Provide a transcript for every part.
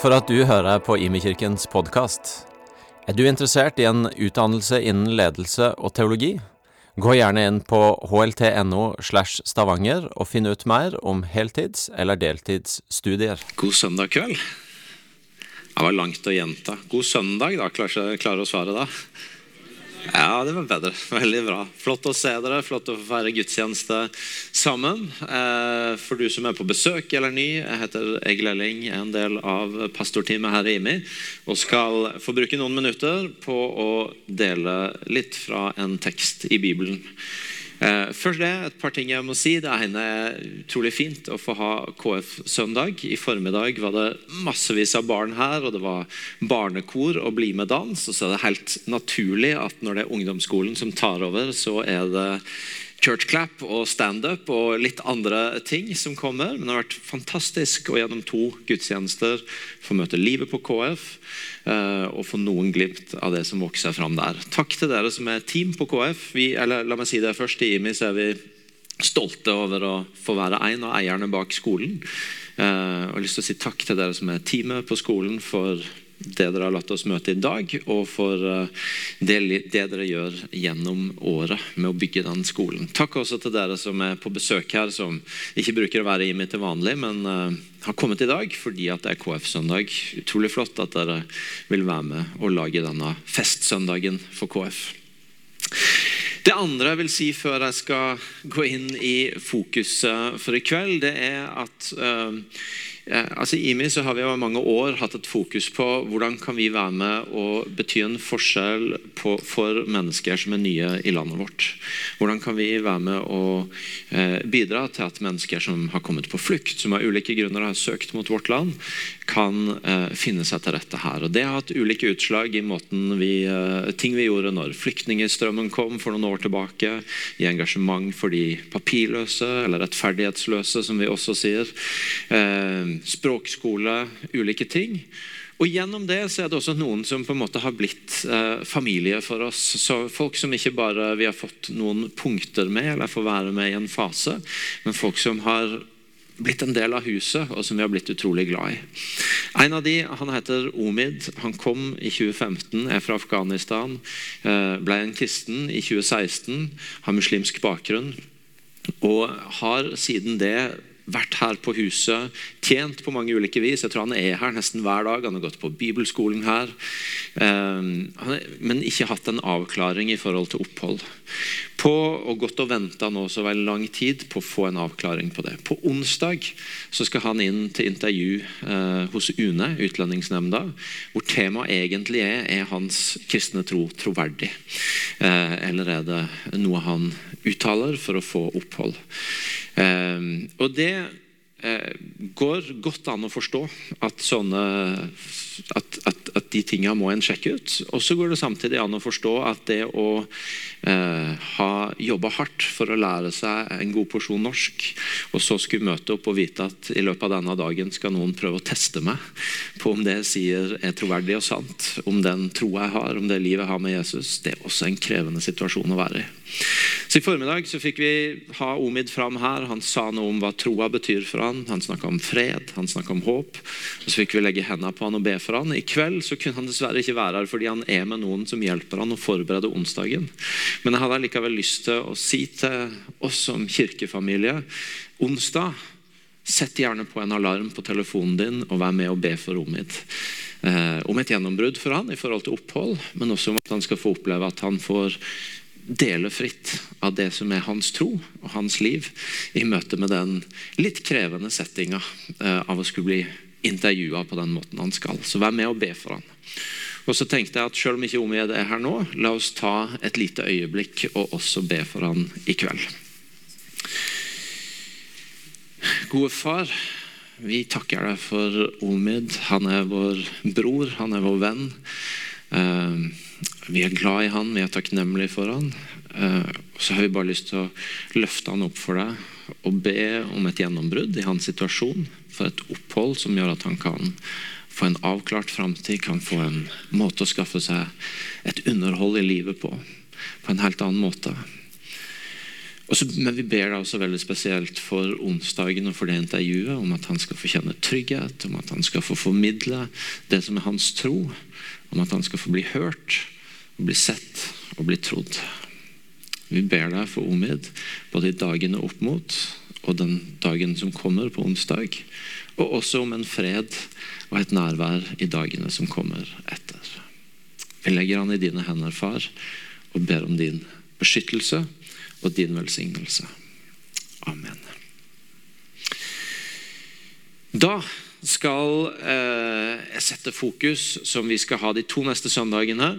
For at du hører på Imekirkens podkast. Er du interessert i en utdannelse innen ledelse og teologi? Gå gjerne inn på hlt.no slash stavanger og finn ut mer om heltids- eller deltidsstudier. God søndag kveld. Det var langt å gjenta. God søndag, da. Klarer klarer å svare da? Ja, det var bedre. Veldig bra. Flott å se dere. Flott å få feire gudstjeneste sammen. Eh, for du som er på besøk eller ny, jeg heter Egil Elling, en del av pastorteamet her i IMI, og skal få bruke noen minutter på å dele litt fra en tekst i Bibelen. Eh, først det, et par ting jeg må si. Det er utrolig fint å få ha KF-søndag. I formiddag var det massevis av barn her, og det var barnekor og Bli med dans. Og så er det helt naturlig at når det er ungdomsskolen som tar over, så er det churchclap og standup og litt andre ting som kommer. Men det har vært fantastisk å gjennom to gudstjenester få møte livet på KF eh, og få noen glimt av det som vokser fram der. Takk til dere som er team på KF. Vi, eller la meg si det først, I IMI så er vi stolte over å få være en av eierne bak skolen. Og jeg har lyst til å si takk til dere som er teamet på skolen for det dere har latt oss møte i dag, og for eh, det, dere gjør gjennom året med å bygge den skolen. Takk også til dere som er på besøk her, som ikke bruker å være i meg til vanlig, men uh, har kommet i dag fordi at det er KF-søndag. Utrolig flott at dere vil være med og lage denne festsøndagen for KF. Det andre jeg vil si før jeg skal gå inn i fokuset for i kveld, det er at uh, altså IMI så har vi over mange år hatt et fokus på hvordan kan vi være med og bety en forskjell på, for mennesker som er nye i landet vårt. Hvordan kan vi være med og eh, bidra til at mennesker som har kommet på flukt, som av ulike grunner har søkt mot vårt land, kan eh, finne seg til rette her. Og Det har hatt ulike utslag i vi, eh, ting vi gjorde når flyktningstrømmen kom for noen år tilbake, i engasjement for de papirløse eller rettferdighetsløse, som vi også sier. Eh, språkskole, ulike ting. Og Gjennom det så er det også noen som på en måte har blitt eh, familie for oss. Så Folk som ikke bare vi har fått noen punkter med, eller får være med i en fase, men folk som har blitt en del av huset, og som vi har blitt utrolig glad i. En av de, han heter Omid. Han kom i 2015, er fra Afghanistan. Eh, ble en kristen i 2016, har muslimsk bakgrunn. Og har siden det vært her på huset, tjent på mange ulike vis. Jeg tror han er her nesten hver dag. Han har gått på bibelskolen her. Ehm, men ikke hatt en avklaring i forhold til opphold. På og gått og venta nå så veldig lang tid på å få en avklaring på det. På onsdag så skal han inn til intervju eh, hos UNE, Utlendingsnemnda, hvor temaet egentlig er er hans kristne tro troverdig. Eh, eller er det noe han uttaler for å få opphold. Ehm, og det eh, går godt an å forstå at, sånne, at, at, at de tingene må en sjekke ut. Og så går det samtidig an å forstå at det å eh, ha jobba hardt for å lære seg en god porsjon norsk, og så skulle møte opp og vite at i løpet av denne dagen skal noen prøve å teste meg på om det jeg sier er troverdig og sant, om den troa jeg har, om det livet jeg har med Jesus, det er også en krevende situasjon å være i. Så I formiddag så fikk vi ha Omid fram her. Han sa noe om hva troa betyr for han. Han snakka om fred, han snakka om håp. Og Så fikk vi legge hendene på han og be for han. I kveld så kunne han dessverre ikke være her fordi han er med noen som hjelper han å forberede onsdagen. Men jeg hadde likevel lyst til å si til oss som kirkefamilie onsdag Sett gjerne på en alarm på telefonen din og vær med og be for Omid. Eh, om et gjennombrudd for han i forhold til opphold, men også om at han skal få oppleve at han får dele fritt av det som er hans tro og hans liv, i møte med den litt krevende settinga eh, av å skulle bli intervjua på den måten han skal. Så vær med og be for han. Og så tenkte jeg at Selv om ikke Omid er her nå, la oss ta et lite øyeblikk og også be for han i kveld. Gode far, vi takker deg for Omid. Han er vår bror, han er vår venn. Uh, vi er glad i han, vi er takknemlige for han. Uh, så har vi bare lyst til å løfte han opp for deg og be om et gjennombrudd i hans situasjon. For et opphold som gjør at han kan få en avklart framtid, kan få en måte å skaffe seg et underhold i livet på. På en helt annen måte. Også, men vi ber da også veldig spesielt for onsdagen og for det intervjuet, om at han skal få kjenne trygghet, om at han skal få formidle det som er hans tro, om at han skal få bli hørt, og bli sett og bli trodd. Vi ber deg for Omid, både i dagene opp mot og den dagen som kommer på onsdag, og også om en fred og et nærvær i dagene som kommer etter. Vi legger han i dine hender, far, og ber om din beskyttelse og din velsignelse. Amen. Da skal eh, jeg sette fokus, som vi skal ha de to neste søndagene,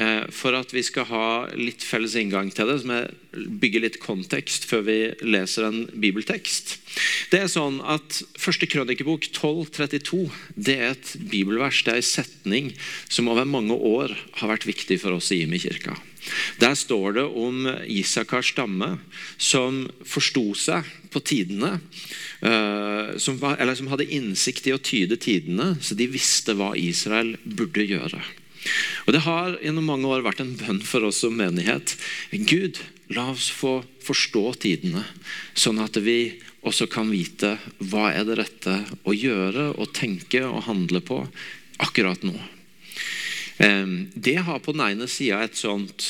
eh, for at vi skal ha litt felles inngang til det, som jeg bygger litt kontekst før vi leser en bibeltekst. Det er sånn at Første krønikebok 1232 det er et bibelvers, det er en setning som over mange år har vært viktig for oss i Imi kirka. Der står det om Isakars stamme som forsto seg på tidene. Eh, som, var, eller som hadde innsikt i å tyde tidene, så de visste hva Israel burde gjøre. Og Det har gjennom mange år vært en bønn for oss som menighet. Gud, la oss få forstå tidene, sånn at vi også kan vite hva er det rette å gjøre og tenke og handle på akkurat nå. Det har på den ene sida et sånt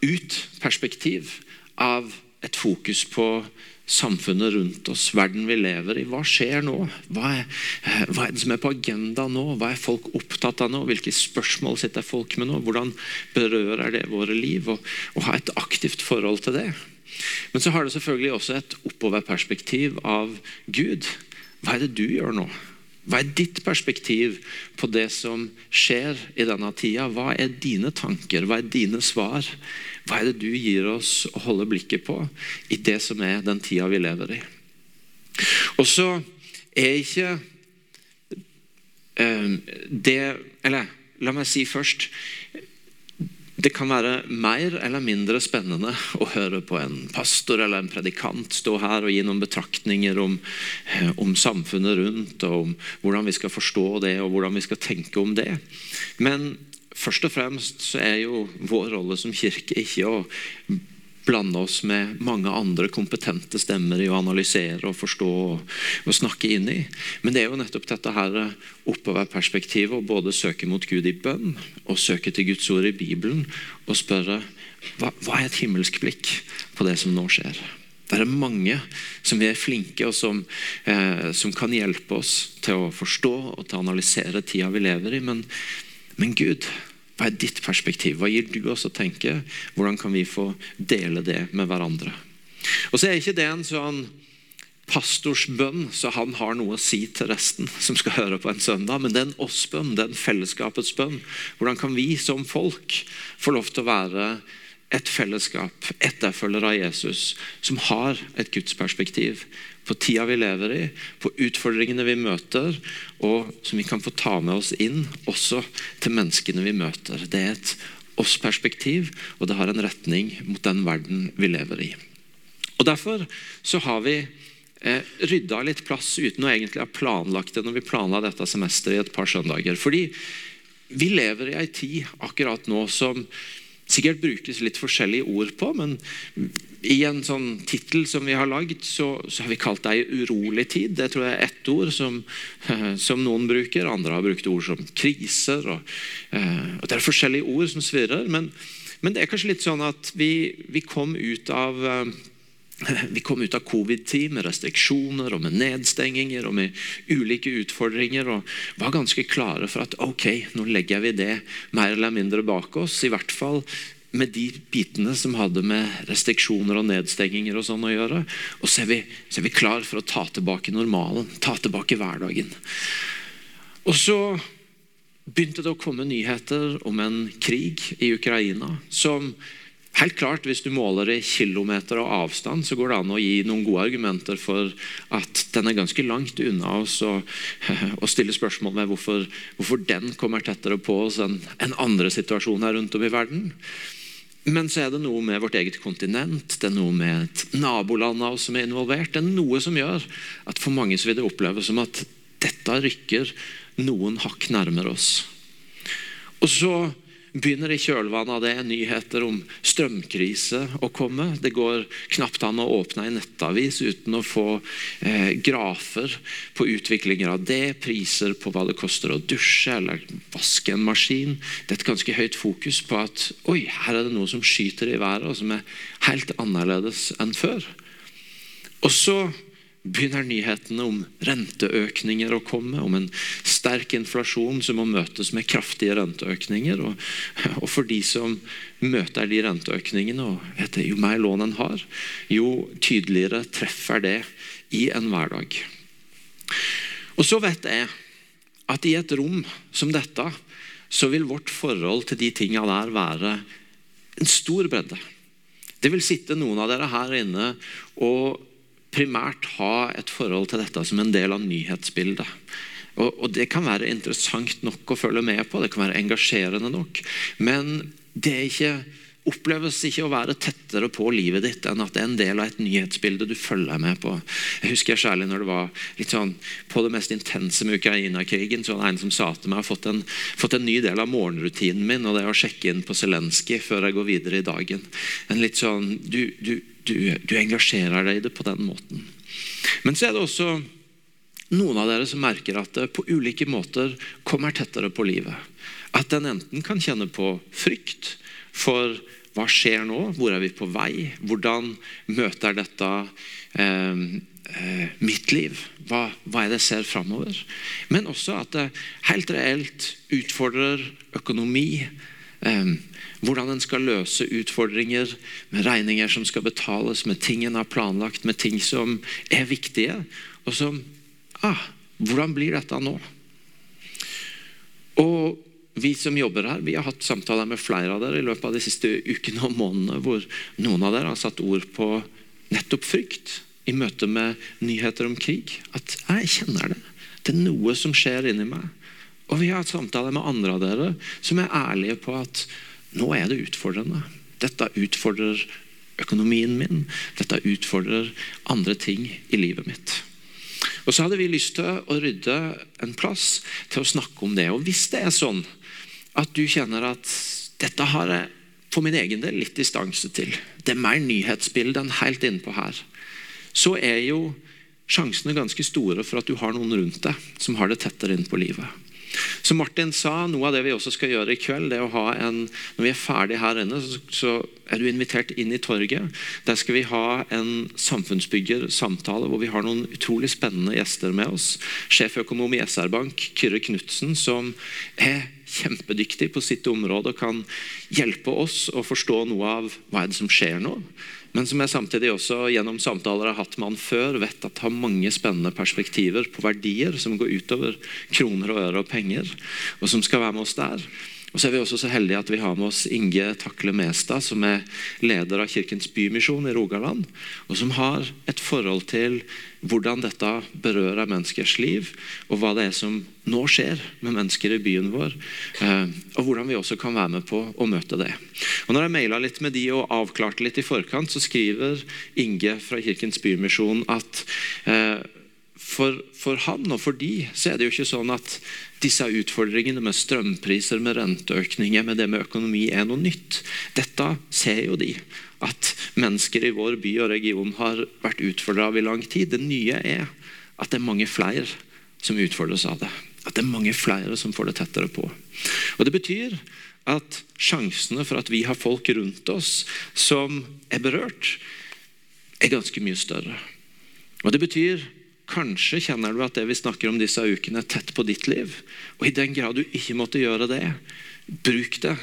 ut-perspektiv av et fokus på samfunnet rundt oss, verden vi lever i. Hva skjer nå? Hva er, hva er, det som er på agenda nå? Hva er folk opptatt av nå? Hvilke spørsmål sitter folk med nå? Hvordan berører det våre liv? Og, og ha et aktivt forhold til det. Men så har det selvfølgelig også et oppoverperspektiv av Gud. Hva er det du gjør nå? Hva er ditt perspektiv på det som skjer i denne tida? Hva er dine tanker? Hva er dine svar? Hva er det du gir oss å holde blikket på i det som er den tida vi lever i? Og så er ikke eh, det Eller la meg si først det kan være mer eller mindre spennende å høre på en pastor eller en predikant stå her og gi noen betraktninger om, eh, om, samfunnet rundt, og om hvordan vi skal forstå det og hvordan vi skal tenke om det. Men først og fremst så er jo vår rolle som kirke ikke å blande oss med mange andre kompetente stemmer i å analysere og forstå og, og snakke inn i. Men det er jo nettopp dette her oppoverperspektivet å både søke mot Gud i bønn og søke til Guds ord i Bibelen og spørre hva, hva er et himmelsk blikk på det som nå skjer? Det er mange som er flinke og som, eh, som kan hjelpe oss til å forstå og til å analysere tida vi lever i. Men, men Gud, hva er ditt perspektiv? Hva gir du oss å tenke? Hvordan kan vi få dele det med hverandre? Og så er ikke det en sånn pastorsbønn, så han har noe å si til resten som skal høre på en søndag. Men det er en oss-bønn, det er en fellesskapets bønn. Hvordan kan vi som folk få lov til å være et fellesskap, etterfølgere av Jesus, som har et gudsperspektiv på tida vi lever i, på utfordringene vi møter, og som vi kan få ta med oss inn også til menneskene vi møter. Det er et oss-perspektiv, og det har en retning mot den verden vi lever i. Og Derfor så har vi eh, rydda litt plass uten å egentlig ha planlagt det når vi planla dette semesteret i et par søndager. Fordi vi lever i ei tid akkurat nå som sikkert brukes litt forskjellige ord på, men i en sånn tittel som vi har lagd, så, så, har vi kalt det ei urolig tid. Det tror jeg er ett ord som, som, noen bruker. Andre har brukt ord som kriser. Og, eh, og Det er forskjellige ord som svirrer. Men, men, det er kanskje litt sånn at vi, vi kom ut av eh, vi kom ut av covid-tid med restriksjoner og med nedstenginger og med ulike utfordringer og var ganske klare for at ok, nå legger vi det mer eller mindre bak oss. I hvert fall med de bitene som hadde med restriksjoner og nedstenginger og sånn å gjøre. Og så er vi, så er vi klar for å ta tilbake normalen, ta tilbake hverdagen. Og så begynte det å komme nyheter om en krig i Ukraina som Helt klart, Hvis du måler i kilometer og avstand, så går det an å gi noen gode argumenter for at den er ganske langt unna oss, og, og stille spørsmål med hvorfor, hvorfor, den kommer tettere på oss enn en andre situasjoner rundt om i verden. Men så er det noe med vårt eget kontinent, det er noe med et naboland av oss som er involvert. Det er noe som gjør at for mange så vil det oppleves som at dette rykker noen hakk nærmere oss. Og så begynner i kjølvannet av det nyheter om strømkrise å komme. Det går knapt an å åpne en nettavis uten å få eh, grafer på utviklinger av det, priser på hva det koster å dusje eller vaske en maskin. Det er et ganske høyt fokus på at oi, her er det noe som skyter i været, og som er helt annerledes enn før. Og så begynner nyhetene om renteøkninger å komme, om en sterk inflasjon som må møtes med kraftige renteøkninger. Og, og for de som møter de renteøkningene, og etter, jo mer lån en har, jo tydeligere treffer det i en hverdag. Og så vet jeg at i et rom som dette, så vil vårt forhold til de tinga der være en stor bredde. Det vil sitte noen av dere her inne og primært ha et forhold til dette som en del av nyhetsbildet. Og, og Det kan være interessant nok å følge med på, det kan være engasjerende nok. Men det ikke, oppleves ikke å være tettere på livet ditt enn at det er en del av et nyhetsbilde du følger med på. Jeg husker særlig når det var litt sånn, På det mest intense med Ukraina-krigen så var det en som sa til meg har fått en, fått en ny del av morgenrutinen min, og det er å sjekke inn på Zelenskyj før jeg går videre i dagen. En litt sånn, du, du du, du engasjerer deg i det på den måten. Men så er det også noen av dere som merker at det på ulike måter kommer tettere på livet. At en enten kan kjenne på frykt for hva skjer nå, hvor er vi på vei, hvordan møter dette eh, eh, mitt liv, hva, hva, er det jeg ser framover? Men også at det helt reelt utfordrer økonomi. Eh, hvordan en skal løse utfordringer med regninger som skal betales, med ting en har planlagt, med ting som er viktige. Og som ah, Hvordan blir dette nå? Og vi som jobber her, vi har hatt samtaler med flere av dere i løpet av de siste ukene og månedene hvor noen av dere har satt ord på nettopp frykt i møte med nyheter om krig. At jeg kjenner det. Det er noe som skjer inni meg. Og vi har hatt samtaler med andre av dere som er ærlige på at nå er det utfordrende. Dette utfordrer økonomien min. Dette utfordrer andre ting i livet mitt. Og Så hadde vi lyst til å rydde en plass til å snakke om det. Og Hvis det er sånn at du kjenner at dette har jeg for min egen del litt distanse til, det er mer nyhetsbilde enn helt innpå her, så er jo sjansene ganske store for at du har noen rundt deg som har det tettere inn på livet. Så Martin sa noe av det vi også skal gjøre i kveld, det å ha en, når vi er ferdig her inne, så er du invitert inn i torget. Der skal vi ha en samfunnsbyggersamtale hvor vi har noen utrolig spennende gjester med oss. Sjeføkonom i SR-Bank, Kyrre Knutsen, som er kjempedyktig på sitt område og kan hjelpe oss å forstå noe av hva er det som skjer nå men som jeg samtidig også gjennom samtaler har hatt med han før, vet at har mange spennende perspektiver på verdier som går utover kroner og øre og penger, og som skal være med oss der. Og så er vi også så heldige at vi har med oss Inge Takle Mestad, som er leder av Kirkens Bymisjon i Rogaland, og som har et forhold til hvordan dette berører menneskers liv, og hva det er som nå skjer med mennesker i byen vår, eh, og hvordan vi også kan være med på å møte det. Og når jeg maila litt med de og avklarte litt i forkant, så skriver Inge fra Kirkens Bymisjon at eh, for, for, han og for de så er det jo ikke sånn at disse utfordringene med strømpriser, med renteøkninger, med det med økonomi er noe nytt. Dette ser jo de. At mennesker i vår by og region har vært utfordra av i lang tid. Det nye er at det er mange flere som utfordres av det. At det er mange flere som får det tettere på. Og Det betyr at sjansene for at vi har folk rundt oss som er berørt, er ganske mye større. Og Det betyr Kanskje kjenner du at det vi snakker om disse ukene, er tett på ditt liv. Og i den grad du ikke måtte gjøre det, bruk det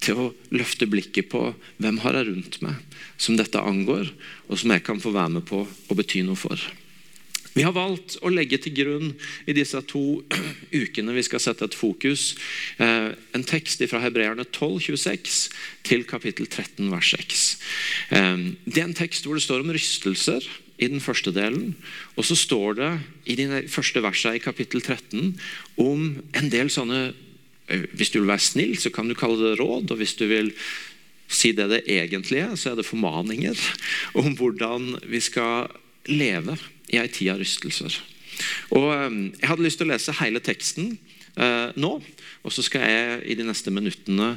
til å løfte blikket på hvem har jeg rundt meg som dette angår, og som jeg kan få være med på å bety noe for. Vi har valgt å legge til grunn i disse to ukene vi skal sette et fokus, eh, en tekst fra Hebreerne 12, 26 til kapittel 13, vers 6. Eh, det er en tekst hvor det står om rystelser i den første delen. Og så står det i de første versene i kapittel 13 om en del sånne Hvis du vil være snill, så kan du kalle det råd. Og hvis du vil si det det egentlige, så er det formaninger om hvordan vi skal leve i ei tid av rystelser. Og Jeg hadde lyst til å lese hele teksten nå. Og så skal jeg i de neste minuttene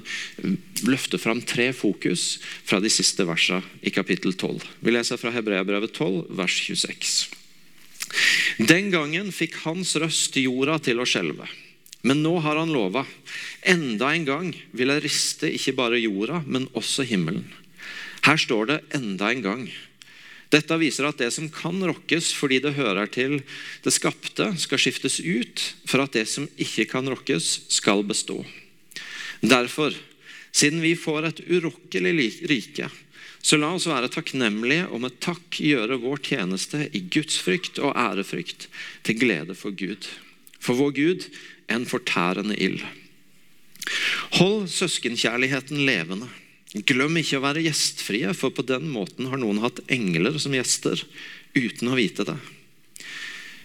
løfte fram tre fokus fra de siste versene i kapittel 12. Vi leser fra Hebreabrevet 12, vers 26. Den gangen fikk hans røst jorda til å skjelve. Men nå har han lova. Enda en gang vil jeg riste ikke bare jorda, men også himmelen. Her står det 'enda en gang'. Dette viser at det som kan rokkes fordi det hører til det skapte, skal skiftes ut for at det som ikke kan rokkes, skal bestå. Derfor, siden vi får et urokkelig rike, så la oss være takknemlige og med takk gjøre vår tjeneste i gudsfrykt og ærefrykt, til glede for Gud. For vår Gud en fortærende ild. Hold søskenkjærligheten levende. Glem ikke å være gjestfrie, for på den måten har noen hatt engler som gjester uten å vite det.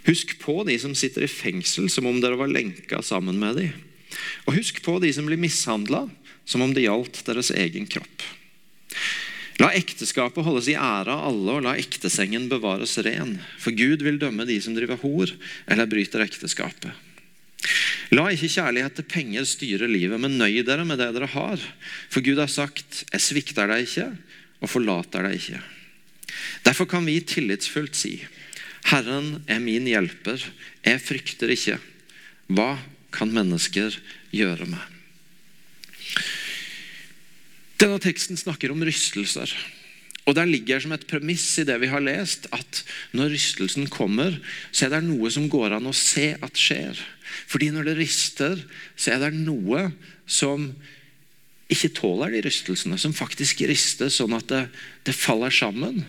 Husk på de som sitter i fengsel som om dere var lenka sammen med dem. Og husk på de som blir mishandla som om det gjaldt deres egen kropp. La ekteskapet holdes i ære av alle, og la ektesengen bevares ren. For Gud vil dømme de som driver hor eller bryter ekteskapet. La ikke kjærlighet til penger styre livet, men nøy dere med det dere har. For Gud har sagt, 'Jeg svikter deg ikke og forlater deg ikke'. Derfor kan vi tillitsfullt si, 'Herren er min hjelper, jeg frykter ikke'. Hva kan mennesker gjøre meg? Denne teksten snakker om rystelser. Og Der ligger som et premiss i det vi har lest, at når rystelsen kommer, så er det noe som går an å se at skjer. Fordi når det rister, så er det noe som ikke tåler de rystelsene, som faktisk rister sånn at det, det faller sammen.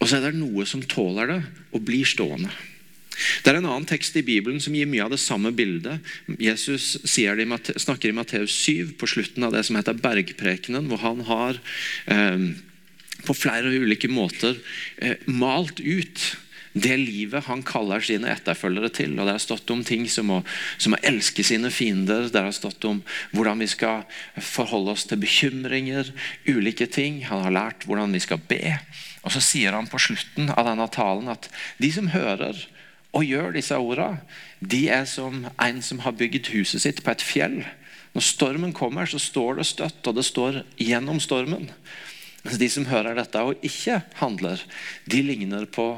Og så er det noe som tåler det og blir stående. Det er en annen tekst i Bibelen som gir mye av det samme bildet. Jesus det, snakker i Matteus 7 på slutten av det som heter bergprekenen, hvor han har eh, på flere ulike måter eh, malt ut det livet han kaller sine etterfølgere til. Og Det har stått om ting som å, som å, elske sine fiender, det har stått om hvordan vi skal forholde oss til bekymringer, ulike ting. Han har lært hvordan vi skal be. Og Så sier han på slutten av denne talen at de som hører og gjør disse ordene, de er som en som har bygd huset sitt på et fjell. Når stormen kommer, så står det støtt, og det står gjennom stormen. Mens de som hører dette og ikke handler, de ligner på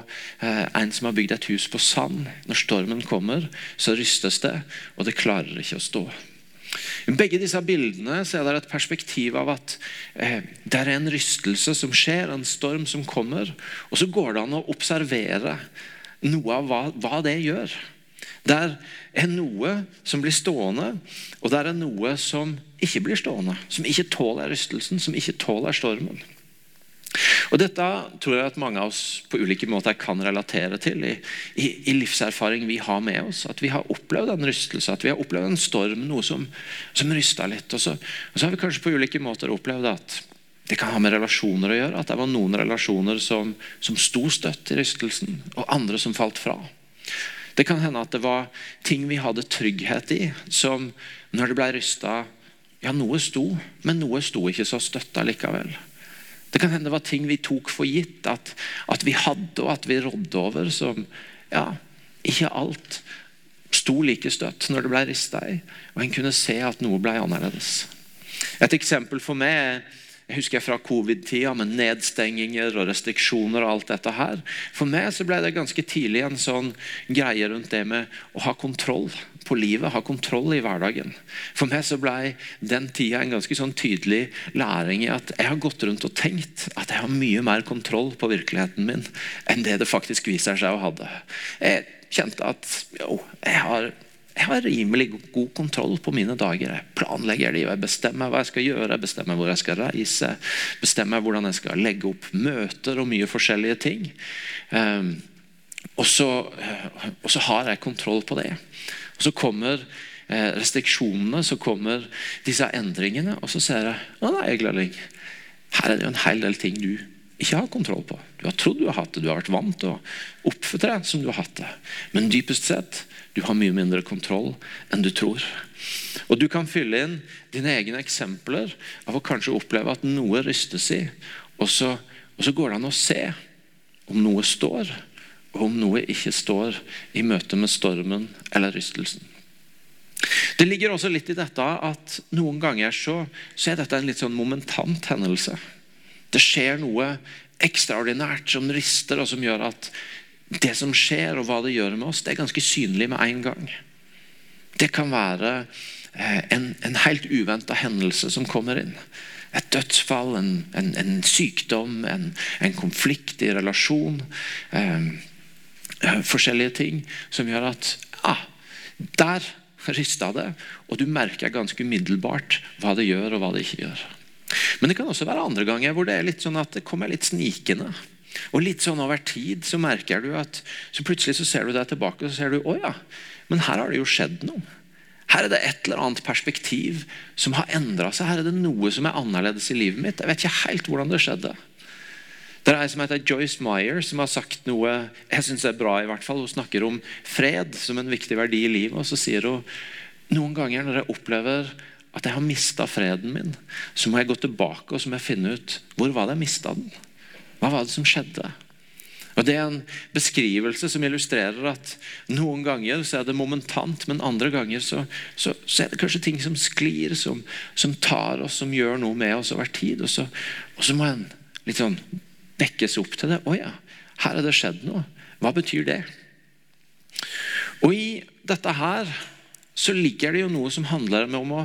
eh, en som har bygd et hus på sand. Når stormen kommer, så rystes det, og det klarer ikke å stå. I begge disse bildene så er det et perspektiv av at eh, det er en rystelse som skjer, en storm som kommer. Og så går det an å observere noe av hva, hva det gjør. Det er noe som blir stående, og der er noe som ikke blir stående. Som ikke tåler rystelsen, som ikke tåler stormen. Og Dette tror jeg at mange av oss på ulike måter kan relatere til i, i, i livserfaring vi har med oss. At vi har opplevd en rystelse, at vi har opplevd en storm, noe som, som rysta litt. Og så, og så har vi kanskje på ulike måter opplevd at det kan ha med relasjoner å gjøre. At det var noen relasjoner som, som sto støtt i rystelsen, og andre som falt fra. Det kan hende at det var ting vi hadde trygghet i, som når det ble rysta Ja, noe sto, men noe sto ikke så støtt likevel. Det kan hende det var ting vi tok for gitt at, at vi hadde og at vi rådde over, som ja, ikke alt sto like støtt når det ble rista i. Og en kunne se at noe ble annerledes. Et eksempel for meg er jeg fra covid-tida med nedstenginger og restriksjoner. og alt dette her. For meg så ble det ganske tidlig en sånn greie rundt det med å ha kontroll på livet, ha kontroll i hverdagen. For meg så ble den tida en ganske sånn tydelig læring i at jeg har gått rundt og tenkt at jeg har mye mer kontroll på virkeligheten min enn det det faktisk viser seg å hadde. Jeg kjente at jo, jeg har, jeg har rimelig god kontroll på mine dager. Jeg planlegger livet, jeg bestemmer hva jeg skal gjøre, jeg bestemmer hvor jeg skal reise, bestemmer hvordan jeg skal legge opp møter og mye forskjellige ting. Um, og så, og så har jeg kontroll på det. Og Så kommer eh, restriksjonene, så kommer disse endringene, og så ser jeg å nei, Glalling, her er det jo en hel del ting du ikke har kontroll på. Du har trodd du har hatt det, du har vært vant til å oppføre deg som du har hatt det. Men dypest sett, du har mye mindre kontroll enn du tror. Og Du kan fylle inn dine egne eksempler av å kanskje oppleve at noe rystes i, og så, og så går det an å se om noe står, og om noe ikke står i møte med stormen eller rystelsen. Det ligger også litt i dette at noen ganger så, så er dette en litt sånn momentant hendelse. Det skjer noe ekstraordinært som rister, og som gjør at det som skjer, og hva det gjør med oss, det er ganske synlig med en gang. Det kan være eh, en, en helt uventa hendelse som kommer inn. Et dødsfall, en, en, en sykdom, en, konflikt i relasjon. Eh, eh, forskjellige ting som gjør at ah, der rista det, og du merker ganske umiddelbart hva det gjør, og hva det ikke gjør. Men det kan også være andre ganger hvor det er litt sånn at det kommer litt snikende. Og litt sånn over tid så merker du at så plutselig så ser du deg tilbake og så ser du, å ja, men her har det jo skjedd noe. Her er det et eller annet perspektiv som har endra seg. Her er det noe som er annerledes i livet mitt. Jeg vet ikke helt hvordan det skjedde. Det er ei som heter Joyce Meyer, som har sagt noe jeg synes er bra. i hvert fall. Hun snakker om fred som en viktig verdi i livet. Og så sier hun noen ganger når jeg opplever at jeg har mista freden min, så må jeg gå tilbake og så må jeg finne ut hvor var det jeg mista den. Hva var det som skjedde? Og Det er en beskrivelse som illustrerer at noen ganger så er det momentant, men andre ganger så, så, så er det kanskje ting som sklir, som, som, tar oss, som gjør noe med oss over tid. Og så, og så må en litt sånn vekkes opp til det. Å ja, her er det skjedd noe. Hva betyr det? Og i dette her så ligger det jo noe som handler om å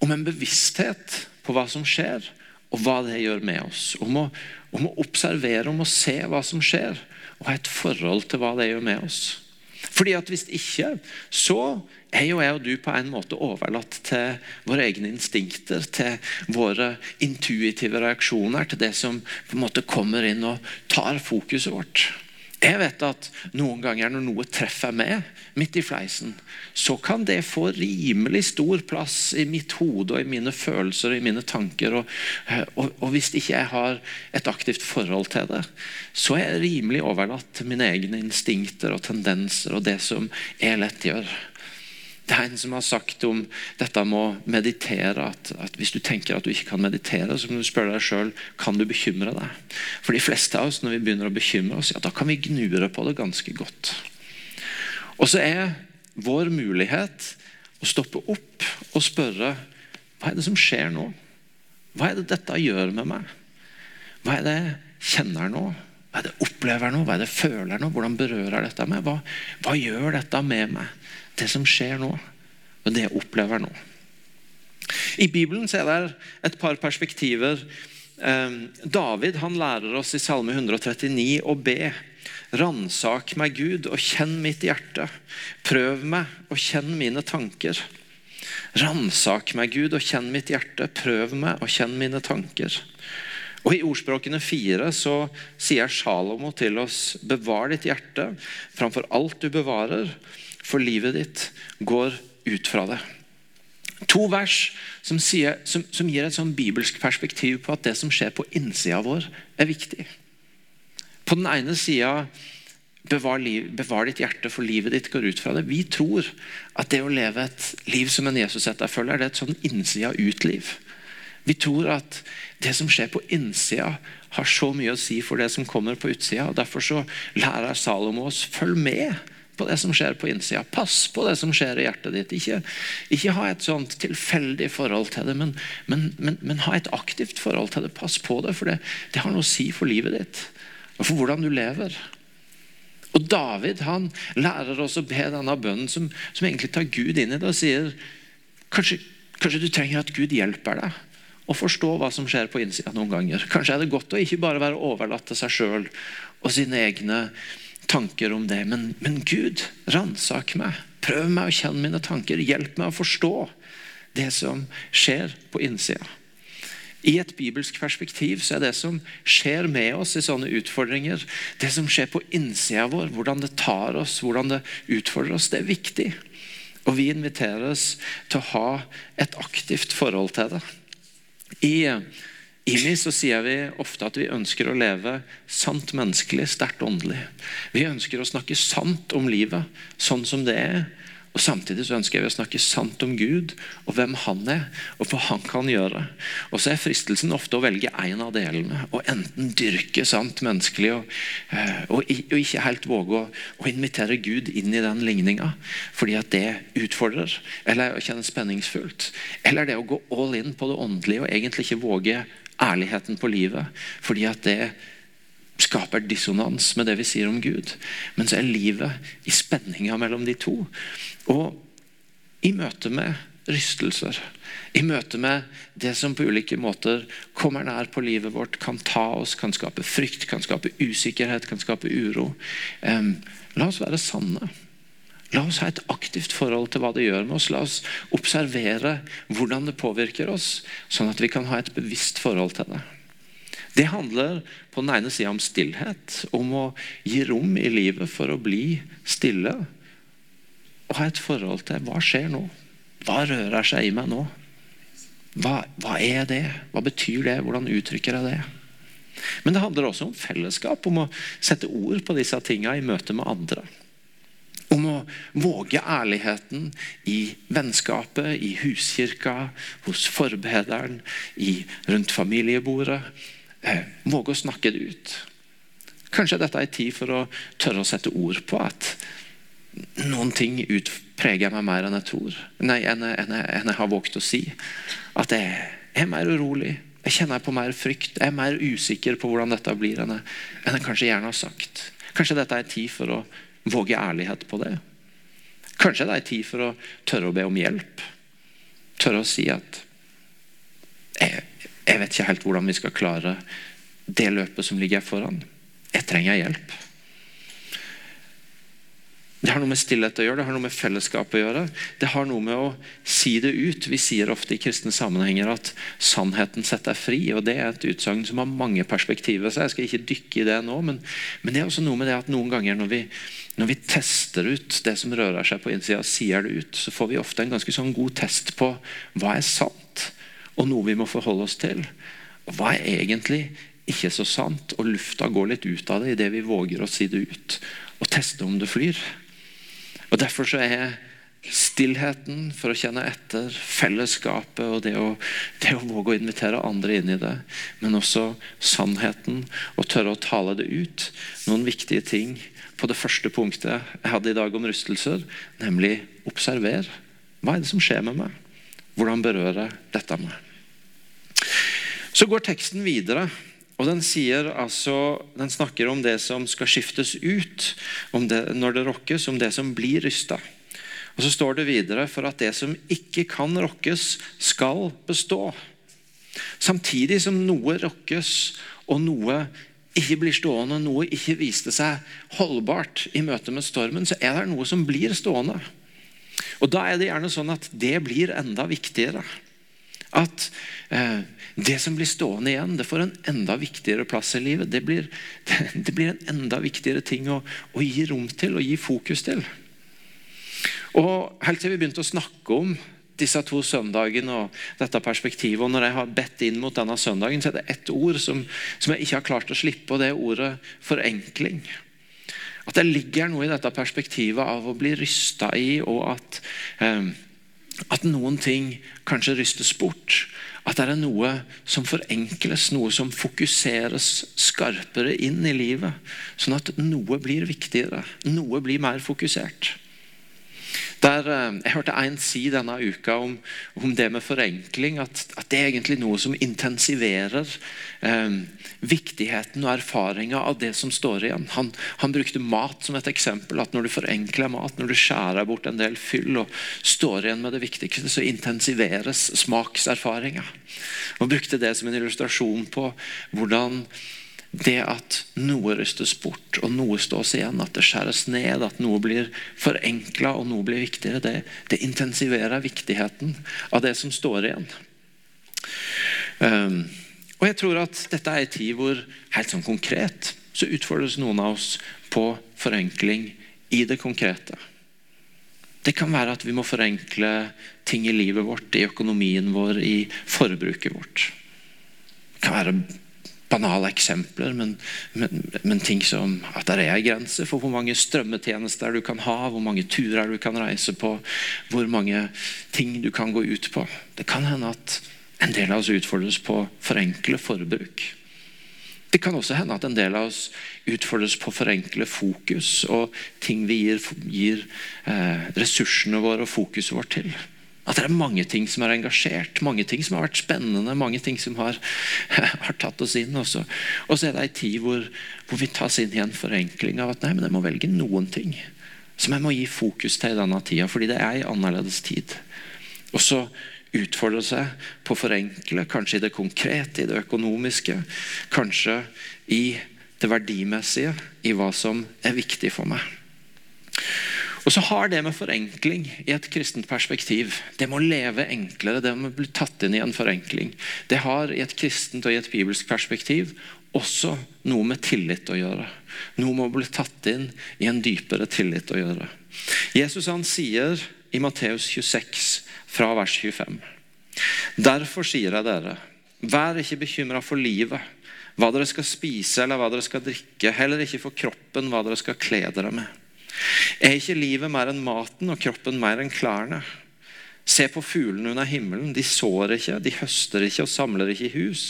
om en bevissthet på hva som skjer, og hva det gjør med oss. Om å, om å observere, om å se hva som skjer, og ha et forhold til hva det gjør med oss. Fordi at Hvis ikke, så er jo jeg og du på en måte overlatt til våre egne instinkter, til våre intuitive reaksjoner, til det som på en måte kommer inn og tar fokuset vårt. Jeg vet at noen ganger når noe treffer meg midt i fleisen, så kan det få rimelig stor plass i mitt hode og i mine følelser og i mine tanker. Og, og, og hvis ikke jeg har et aktivt forhold til det, så er jeg rimelig overlatt til mine egne instinkter og tendenser og det som jeg lett gjør. Det er en som har sagt om dette med å meditere at, at, hvis du tenker at du ikke kan meditere, så må du spørre deg sjøl kan du bekymre deg. For de fleste av oss, når vi begynner å bekymre oss, ja, da kan vi gnure på det ganske godt. Og så er vår mulighet å stoppe opp og spørre hva er det som skjer nå? Hva er det dette gjør med meg? Hva er det jeg kjenner nå? Hva er det jeg opplever nå? Hva er det jeg føler nå? Hvordan berører dette meg? Hva, hva gjør dette med meg? Det som skjer nå, og det jeg opplever nå. I Bibelen er det et par perspektiver. Ehm, David han lærer oss i Salme 139 å be. Ransak meg, Gud, og kjenn mitt hjerte. Prøv meg og kjenn mine tanker. Ransak meg, Gud, og kjenn mitt hjerte. Prøv meg og kjenn mine tanker. Og I ordspråkene fire så sier Salomo til oss, bevar ditt hjerte framfor alt du bevarer, for livet ditt går ut fra det. To vers som, sier, som, som gir et sånn bibelsk perspektiv på at det som skjer på innsida vår, er viktig. På den ene sida bevar, bevar, ditt hjerte, for livet ditt går ut fra det. Vi tror at det å leve et liv som en Jesus-etterfølger, er et sånn innsida-ut-liv. Vi tror at det som skjer på innsida, har så mye å si for det som kommer på utsida. og Derfor så lærer Salomo oss følg med på det som skjer på innsida. Pass på det som skjer i hjertet ditt. Ikke, ikke ha et sånt tilfeldig forhold til det, men, men, men, men, ha et aktivt forhold til det. Pass på det, for det, det har noe å si for livet ditt og for hvordan du lever. Og David han lærer oss å be denne bønnen som, som egentlig tar Gud inn i det og sier kanskje, kanskje du trenger at Gud hjelper deg å forstå hva som skjer på innsida noen ganger. Kanskje er det godt å ikke bare være overlatt til seg sjøl og sine egne tanker om det. Men, men Gud, ransak meg. Prøv meg å kjenne mine tanker. Hjelp meg å forstå det som skjer på innsida. I et bibelsk perspektiv så er det som skjer med oss i sånne utfordringer, det som skjer på innsida vår, hvordan det tar oss, hvordan det utfordrer oss, det er viktig. Og vi inviteres til å ha et aktivt forhold til det. I IMI så sier vi ofte at vi ønsker å leve sant menneskelig, sterkt åndelig. Vi ønsker å snakke sant om livet sånn som det er, Og Samtidig så ønsker jeg å snakke sant om Gud og hvem han er, og hva han kan gjøre. Og så er fristelsen ofte å velge en av delene, og enten dyrke sant menneskelig og, eh, og, og ikke helt våge å, å, invitere Gud inn i den ligninga, fordi at det utfordrer, eller kjennes spenningsfullt. Eller det å gå all in på det åndelige og egentlig ikke våge ærligheten på livet, fordi at det skaper dissonans med det vi sier om Gud. Men så er livet i spenninga mellom de to. Og i møte med rystelser, i møte med det som på ulike måter kommer nær på livet vårt, kan ta oss, kan skape frykt, kan skape usikkerhet, kan skape uro. Um, la oss være sanne. La oss ha et aktivt forhold til hva det gjør med oss. La oss observere hvordan det påvirker oss, sånn at vi kan ha et bevisst forhold til det. Det handler på den ene sida om stillhet, om å gi rom i livet for å bli stille. Og ha et forhold til hva skjer nå? Hva rører seg i meg nå? Hva, hva er det? Hva betyr det? Hvordan uttrykker jeg det? Men det handler også om fellesskap, om å sette ord på disse tinga i møte med andre. Om å våge ærligheten i vennskapet, i huskirka, hos forbederen, i, rundt familiebordet eh, våge å snakke det ut. Kanskje dette er tid for å tørre å sette ord på at noen ting utpreger meg mer enn jeg tror. Nei, enn jeg, enn jeg, enn jeg har våget å si. At jeg er mer urolig. Jeg kjenner på mer frykt. Jeg er mer usikker på hvordan dette blir enn jeg, enn jeg kanskje gjerne har sagt. Kanskje dette er tid for å våge ærlighet på det. Kanskje det er tid for å tørre å be om hjelp. Tørre å si at jeg, jeg vet ikke helt hvordan vi skal klare det løpet som ligger foran. Jeg trenger hjelp. Det har noe med stillhet å gjøre, det har noe med fellesskap å gjøre. Det har noe med å si det ut. Vi sier ofte i kristne sammenhenger at sannheten setter deg fri. og Det er et utsagn som har mange perspektiver. så Jeg skal ikke dykke i det nå, men, men, det er også noe med det at noen ganger når vi, når vi tester ut det som rører seg på innsida, sier det ut, så får vi ofte en ganske sånn god test på hva er sant og noe vi må forholde oss til. Og Hva er egentlig ikke så sant? Og lufta går litt ut av det idet vi våger å si det ut og teste om det flyr. Og Derfor så er stillheten for å kjenne etter, fellesskapet og det å, det å våge å invitere andre inn i det, men også sannheten og tørre å tale det ut. Noen viktige ting på det første punktet jeg hadde i dag om rystelser, nemlig observer. Hva er det som skjer med meg? Hvordan berører dette meg? Så går teksten videre. Og Den, altså, den snakker om det som skal skiftes ut det, når det rokkes, om det som blir rysta. Og Så står det videre for at det som ikke kan rokkes, skal bestå. Samtidig som noe rokkes og noe ikke blir stående, noe ikke viste seg holdbart i møte med stormen, så er det noe som blir stående. Og Da er det gjerne sånn at det blir enda viktigere. At eh, det som blir stående igjen, det får en enda viktigere plass i livet. Det blir, det blir en enda viktigere ting å, å, gi rom til og gi fokus til. Og Helt til vi begynte å snakke om disse to søndagene og dette perspektivet, og når jeg har bedt inn mot denne søndagen, så er det ett ord som, som jeg ikke har klart å slippe, og det er ordet forenkling. At det ligger noe i dette perspektivet av å bli rysta i, og at, eh, at noen ting kanskje rystes bort. At det er noe som forenkles, noe som fokuseres skarpere inn i livet. Sånn at noe blir viktigere, noe blir mer fokusert. Der, eh, jeg hørte en si denne uka om, om det med forenkling, at, at, det er egentlig noe som intensiverer eh, viktigheten og erfaringa av det som står igjen. Han, han, brukte mat som et eksempel. at Når du forenkler mat, når du skjærer bort en del fyll og står igjen med det viktigste, så intensiveres smakserfaringa. Han brukte det som en illustrasjon på hvordan det at noe rystes bort og noe stås igjen, at det skjæres ned, at noe blir forenkla og noe blir viktigere, det, det, intensiverer viktigheten av det som står igjen. Um, og jeg tror at dette er en tid hvor helt sånn konkret så utfordres noen av oss på forenkling i det konkrete. Det kan være at vi må forenkle ting i livet vårt, i økonomien vår, i forbruket vårt. Det kan være banale eksempler, men, men, men, ting som at det er en grense for hvor mange strømmetjenester du kan ha, hvor mange turer du kan reise på, hvor mange ting du kan gå ut på. Det kan hende at en del av oss utfordres på å forenkle forbruk. Det kan også hende at en del av oss utfordres på å forenkle fokus og ting vi gir, gir eh, ressursene våre og fokuset vårt til. At det er mange ting som er engasjert, mange ting som har vært spennende, mange ting som har, har tatt oss inn. Også. Og så er det ei tid hvor, hvor, vi tas inn i en forenkling av at nei, men jeg må velge noen ting som jeg må gi fokus til i denne tida, fordi det er ei annerledes tid. Og så utfordre seg på å forenkle, kanskje i det konkrete, i det økonomiske, kanskje i det verdimessige, i hva som er viktig for meg. Og så har det med forenkling i et kristent perspektiv Det må leve enklere, det må bli tatt inn i en forenkling. Det har i et kristent og i et bibelsk perspektiv også noe med tillit å gjøre. Noe med å bli tatt inn i en dypere tillit å gjøre. Jesus han sier i Matteus 26 fra vers 25. Derfor sier jeg dere, vær ikke bekymra for livet, hva dere skal spise eller hva dere skal drikke, heller ikke for kroppen, hva dere skal kle dere med. Er ikke livet mer enn maten og kroppen mer enn klærne? Se på fuglene under himmelen. De sår ikke, de høster ikke og samler ikke i hus.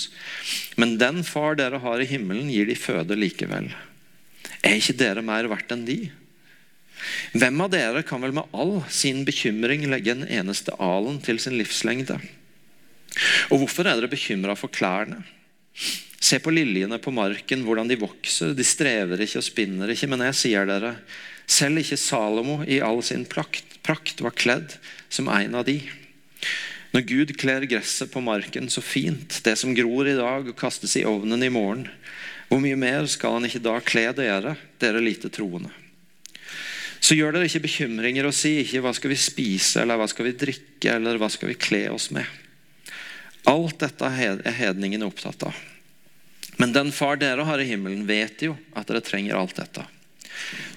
Men den far dere har i himmelen, gir de føde likevel. Er ikke dere mer verdt enn de? Hvem av dere kan vel med all sin bekymring legge en eneste alen til sin livslengde? Og hvorfor er dere bekymra for klærne? Se på liljene på marken, hvordan de vokser. De strever ikke og spinner ikke. Men jeg sier dere, selv ikke Salomo i all sin prakt, prakt var kledd som en av de. Når Gud kler gresset på marken så fint, det som gror i dag og kastes i ovnen i morgen, hvor mye mer skal han ikke da kle dere, dere lite troende? Så gjør dere ikke bekymringer og si ikke hva skal vi spise, eller hva skal vi drikke, eller hva skal vi kle oss med. Alt dette er hedningene opptatt av. Men den far dere har i himmelen, vet jo at dere trenger alt dette.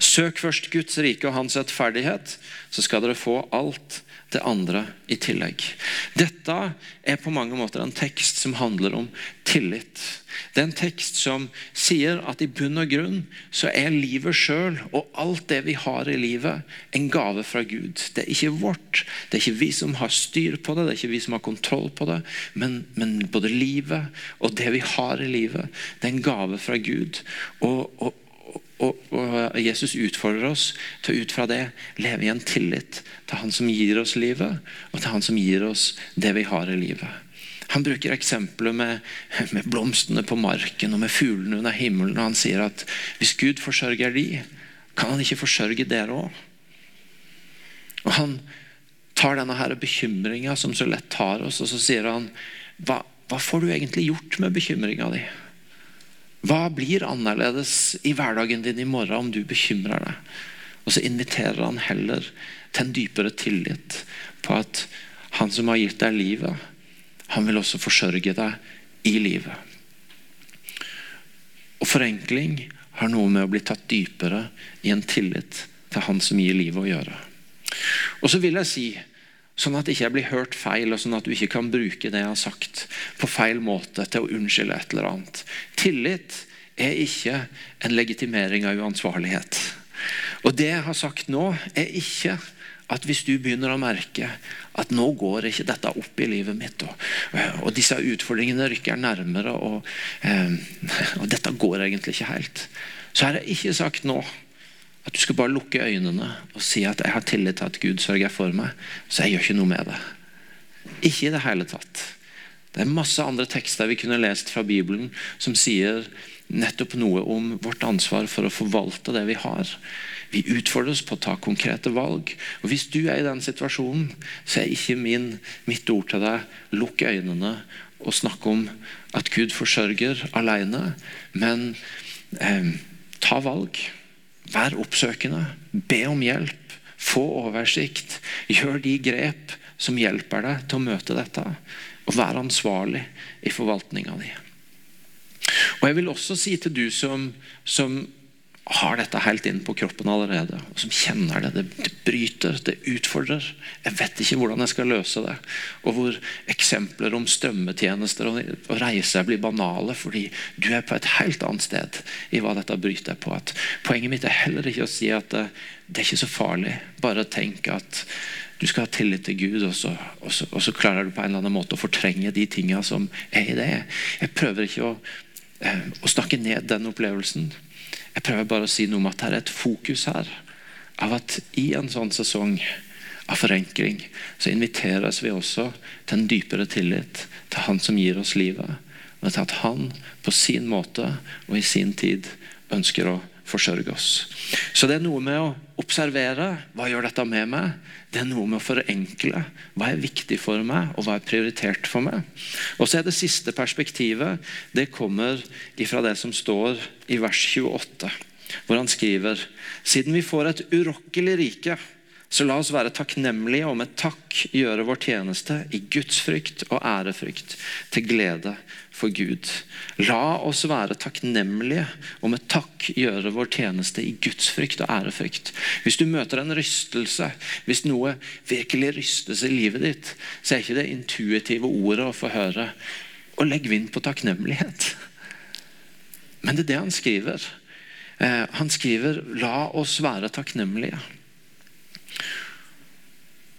Søk først Guds rike og hans rettferdighet, så skal dere få alt det andre i tillegg. Dette er på mange måter en tekst som handler om tillit. Det er en tekst som sier at i bunn og grunn så er livet sjøl og alt det vi har i livet, en gave fra Gud. Det er ikke vårt. Det er ikke vi som har styr på det, det er ikke vi som har kontroll på det. Men, men både livet og det vi har i livet, det er en gave fra Gud. Og, og, og, og, Jesus utfordrer oss til ut fra det leve i en tillit til Han som gir oss livet, og til Han som gir oss det vi har i livet. Han bruker eksempler med, med blomstene på marken og med fuglene under himmelen. og Han sier at hvis Gud forsørger de, kan han ikke forsørge dere òg. Og Han tar denne her bekymringa som så lett tar oss, og så sier han hva, hva får du egentlig gjort med bekymringa di? Hva blir annerledes i hverdagen din i morgen om du bekymrer deg? Og så inviterer han heller til en dypere tillit på at han som har gitt deg livet, han vil også forsørge deg i livet. Og Forenkling har noe med å bli tatt dypere i en tillit til han som gir livet å gjøre. Og så vil jeg si Sånn at jeg ikke blir hørt feil, og sånn at du ikke kan bruke det jeg har sagt på feil måte til å unnskylde et eller annet. Tillit er ikke en legitimering av uansvarlighet. Og Det jeg har sagt nå, er ikke at hvis du begynner å merke at nå går ikke dette opp i livet mitt, og, og disse utfordringene rykker nærmere, og, eh, og dette går egentlig ikke helt, så har jeg ikke sagt nå at du skal bare lukke øynene og si at 'jeg har tillit til at Gud sørger for meg', så jeg gjør ikke noe med det. Ikke i det hele tatt. Det er masse andre tekster vi kunne lest fra Bibelen som sier nettopp noe om vårt ansvar for å forvalte det vi har. Vi utfordres på å ta konkrete valg. Og Hvis du er i den situasjonen, så er ikke min, mitt ord til deg lukk øynene og snakke om at Gud forsørger alene, men eh, ta valg. Vær oppsøkende. Be om hjelp. Få oversikt. Gjør de grep som hjelper deg til å møte dette. Og vær ansvarlig i forvaltninga di. Og Jeg vil også si til du som, som har dette helt inn på kroppen allerede, og som kjenner det. Det, bryter, det utfordrer. Jeg vet ikke hvordan jeg skal løse det. Og hvor eksempler om strømmetjenester og, reiser blir banale fordi du er på et helt annet sted i hva dette bryter på. At poenget mitt er heller ikke å si at det, det er ikke så farlig. Bare tenk at du skal ha tillit til Gud, og så, og, så, og så, klarer du på en eller annen måte å fortrenge de tingene som er i det. Jeg prøver ikke å, eh, å snakke ned den opplevelsen. Jeg prøver bare å si noe om at det er et fokus her. Av at i en sånn sesong av forenkling så inviteres vi også til en dypere tillit til Han som gir oss livet. Men til at Han på sin måte og i sin tid ønsker å forsørge oss. Så det er noe med å observere. Hva gjør dette med meg? Det er noe med å forenkle. Hva er viktig for meg, og hva er prioritert for meg? Og så er det siste perspektivet. Det kommer ifra det som står i vers 28, hvor han skriver Siden vi får et urokkelig rike, så la oss være takknemlige og med takk gjøre vår tjeneste i Guds frykt og ærefrykt, til glede for Gud. La oss være takknemlige og med takk gjøre vår tjeneste i Guds frykt og ærefrykt. Hvis du møter en rystelse, hvis noe virkelig rystes i livet ditt, så er ikke det intuitive ordet å få høre og legg vind på takknemlighet. Men det er det han skriver. Eh, han skriver 'la oss være takknemlige'.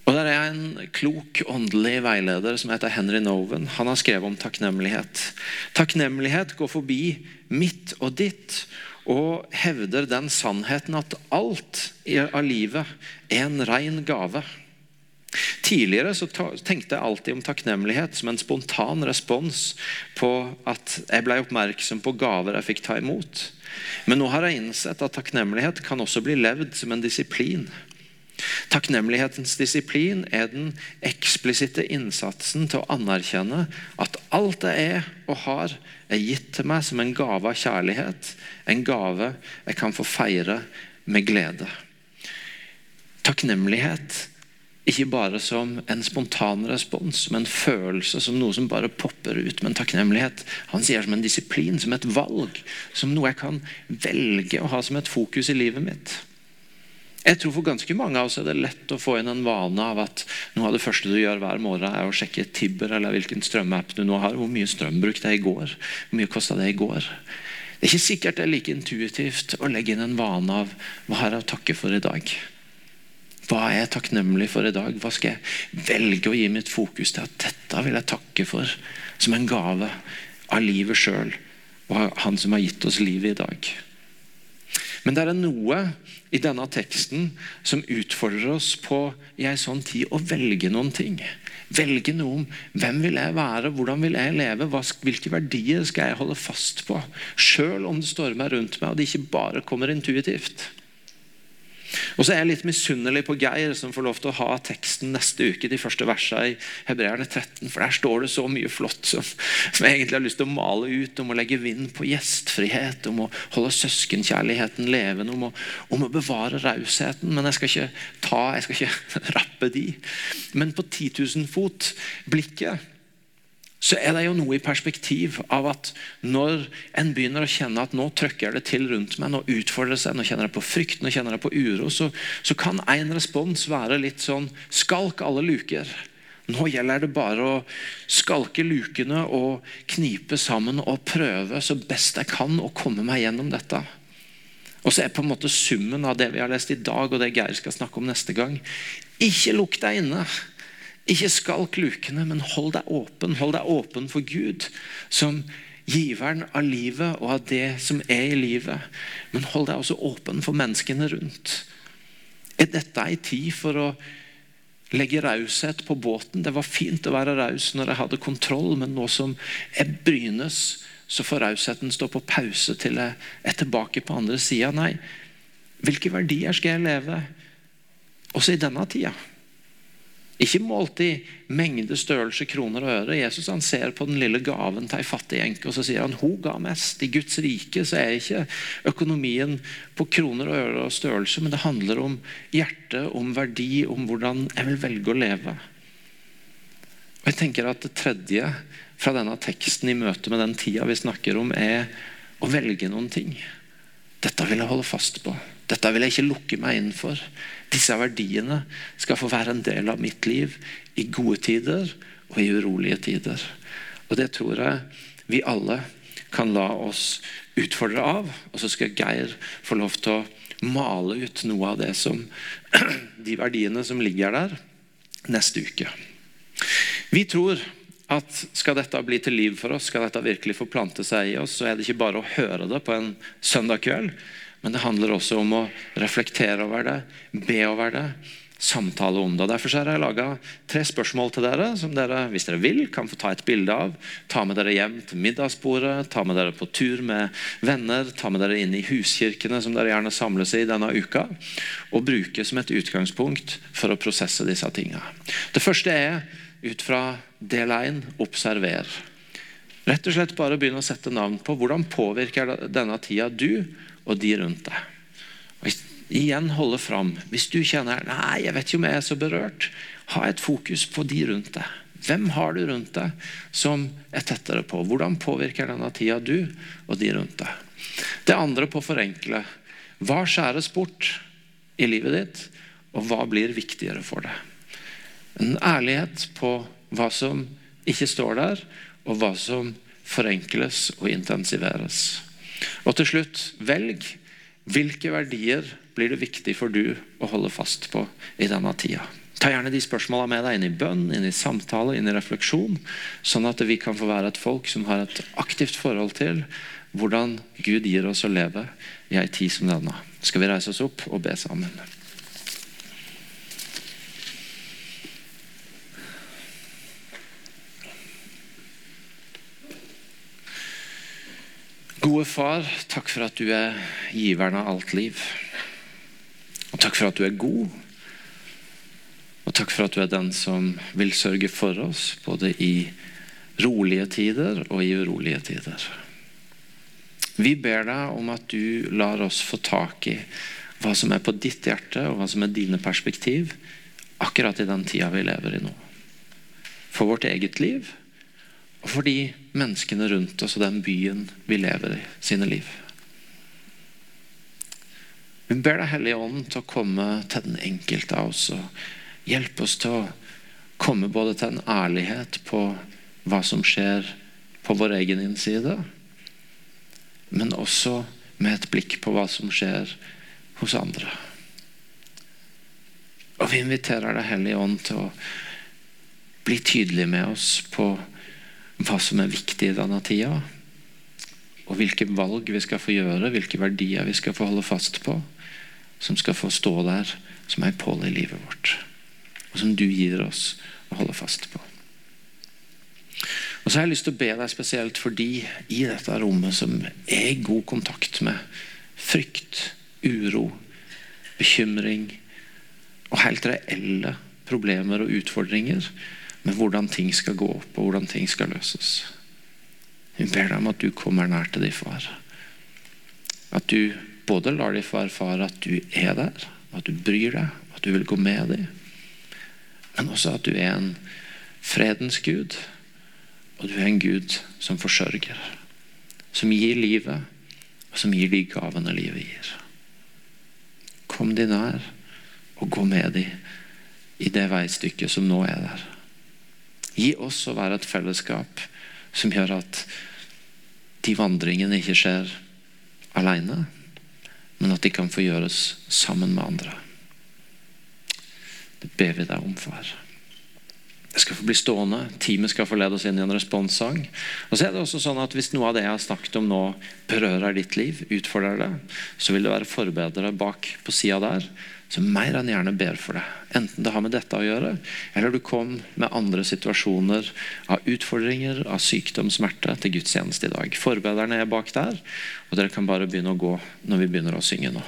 Og Der er en klok åndelig veileder som heter Henry Noven. Han har skrevet om takknemlighet. Takknemlighet går forbi mitt og ditt og hevder den sannheten at alt av livet er en rein gave. Tidligere så tenkte jeg alltid om takknemlighet som en spontan respons på at jeg ble oppmerksom på gaver jeg fikk ta imot. Men nå har jeg innsett at takknemlighet kan også bli levd som en disiplin. Takknemlighetens disiplin er den eksplisitte innsatsen til å anerkjenne at alt jeg er og har, er gitt til meg som en gave av kjærlighet. En gave jeg kan få feire med glede. Takknemlighet ikke bare som en spontan respons, som en følelse, som noe som bare popper ut. Men takknemlighet han sier som en disiplin, som et valg. Som noe jeg kan velge å ha som et fokus i livet mitt. Jeg tror For ganske mange av oss er det lett å få inn en vane av at noe av det første du gjør hver morgen, er å sjekke Tibber eller hvilken strømapp du nå har. Hvor mye strøm brukte jeg i går? Hvor mye kosta det i går? Det er ikke sikkert det er like intuitivt å legge inn en vane av hva har jeg å takke for i dag? Hva er jeg takknemlig for i dag? Hva skal jeg velge å gi mitt fokus til? At dette vil jeg takke for som en gave av livet sjøl og Han som har gitt oss livet i dag. Men det er noe i denne teksten som utfordrer oss på i en sånn tid å velge noen ting. Velge noe om hvem vil jeg være, hvordan vil jeg leve, hvilke verdier skal jeg holde fast på? Selv om det stormer rundt meg og det ikke bare kommer intuitivt. Og så er jeg litt misunnelig på Geir, som får lov til å ha teksten neste uke, de første versene i Hebreerne 13. For der står det så mye flott som, som, jeg egentlig har lyst til å male ut. Om å legge vind på gjestfrihet, om å holde søskenkjærligheten levende, om å, om å bevare rausheten. Men jeg skal ikke ta, jeg skal ikke rappe de. Men på 10 000 fot blikket så er det jo noe i perspektiv av at når en begynner å kjenne at nå trykker det til rundt meg, nå utfordrer det seg, nå kjenner jeg på frykt, nå kjenner jeg på uro, så, så kan en respons være litt sånn Skalk alle luker. Nå gjelder det bare å skalke lukene og knipe sammen og prøve så best jeg kan å komme meg gjennom dette. Og så er på en måte summen av det vi har lest i dag, og det Geir skal snakke om neste gang Ikke lukk deg inne. Ikke skalk lukene, men hold deg åpen. Hold deg åpen for Gud, som giveren av livet og av det som er i livet. Men hold deg også åpen for menneskene rundt. Er dette ei tid for å legge raushet på båten? Det var fint å være raus når jeg hadde kontroll, men nå som jeg brynes, så får rausheten stå på pause til jeg er tilbake på andre sida. Nei, hvilke verdier skal jeg leve også i denne tida? Ikke målt i mengde, størrelse, kroner og øre. Jesus han ser på den lille gaven til ei fattig enke og så sier han, hun ga mest. I Guds rike så er ikke økonomien på kroner og øre og størrelse, men det handler om hjerte, om verdi, om hvordan jeg vil velge å leve. Og jeg tenker at Det tredje fra denne teksten i møte med den tida vi snakker om, er å velge noen ting. Dette vil jeg holde fast på. Dette vil jeg ikke lukke meg inn for. Disse verdiene skal få være en del av mitt liv i gode tider og i urolige tider. Og det tror jeg vi alle kan la oss utfordre av. Og så skal Geir få lov til å male ut noe av det som de verdiene som ligger der, neste uke. Vi tror at skal dette bli til liv for oss, skal dette virkelig få plante seg i oss, så er det ikke bare å høre det på en søndag kveld, men det handler også om å reflektere over det, be over det, samtale om det. Derfor har jeg laga tre spørsmål til dere, som dere hvis dere vil, kan få ta et bilde av. Ta med dere hjem til middagsbordet, ta med dere på tur med venner, ta med dere inn i huskirkene som dere gjerne samles i denne uka, og bruke som et utgangspunkt for å prosesse disse tinga. Det første er ut fra del 1 observer. Rett og slett bare begynne å sette navn på hvordan påvirker denne tida du og de rundt deg. Og igjen holde fram. Hvis du kjenner nei, jeg vet ikke om jeg er så berørt, ha et fokus på de rundt deg. Hvem har du rundt deg som er tettere på? Hvordan påvirker denne tida du og de rundt deg? Det andre på å forenkle. Hva skjæres bort i livet ditt, og hva blir viktigere for deg? En ærlighet på hva som ikke står der, og hva som forenkles og intensiveres. Og til slutt, velg hvilke verdier blir det viktig for du å holde fast på i denne tida. Ta gjerne de spørsmålene med deg inn i bønn, inn i samtale, inn i refleksjon, sånn at vi kan få være et folk som har et aktivt forhold til hvordan Gud gir oss å leve i ei tid som denne. Skal vi reise oss opp og be sammen? Gode far, takk for at du er giveren av alt liv. Og takk for at du er god. Og takk for at du er den som vil sørge for oss, både i rolige tider og i urolige tider. Vi ber deg om at du lar oss få tak i hva som er på ditt hjerte, og hva som er dine perspektiv, akkurat i den tida vi lever i nå. For vårt eget liv og for de menneskene rundt oss og den byen vi lever i sine liv. Vi ber Deg, Hellige Ånd, til å komme til den enkelte av oss og hjelpe oss til å komme både til en ærlighet på hva som skjer på vår egen innside, men også med et blikk på hva som skjer hos andre. Og vi inviterer Deg, Hellige Ånd, til å bli tydelig med oss på hva som er viktig i denne tida. Og hvilke valg vi skal få gjøre, hvilke verdier vi skal få holde fast på. Som skal få stå der som ei pål i livet vårt. Og som du gir oss å holde fast på. Og så har jeg lyst til å be deg spesielt for de i dette rommet som er i god kontakt med frykt, uro, bekymring og helt reelle problemer og utfordringer med hvordan ting skal gå opp, og hvordan ting skal løses. Hun ber deg om at du kommer nær til din far. At du både lar dem få erfare at du er der, at du bryr deg, at du vil gå med dem. Men også at du er en fredens gud, og du er en gud som forsørger. Som gir livet, og som gir de gavene livet gir. Kom de nær, og gå med dem i det veistykket som nå er der. Gi oss å være et fellesskap som gjør at de vandringene ikke skjer alene, men at de kan få gjøres sammen med andre. Det ber vi deg om, far. Det skal få bli stående. Teamet skal få lede oss inn i en responssang. Og så er det også sånn at Hvis noe av det jeg har snakket om nå, berører ditt liv, utfordrer det, så vil det være forbedrere bak på sida der som mer enn gjerne ber for deg. Enten det har med dette å gjøre, eller du kom med andre situasjoner av utfordringer, av sykdom, smerte til gudstjeneste i dag. Forbederne er bak der, og dere kan bare begynne å gå når vi begynner å synge nå.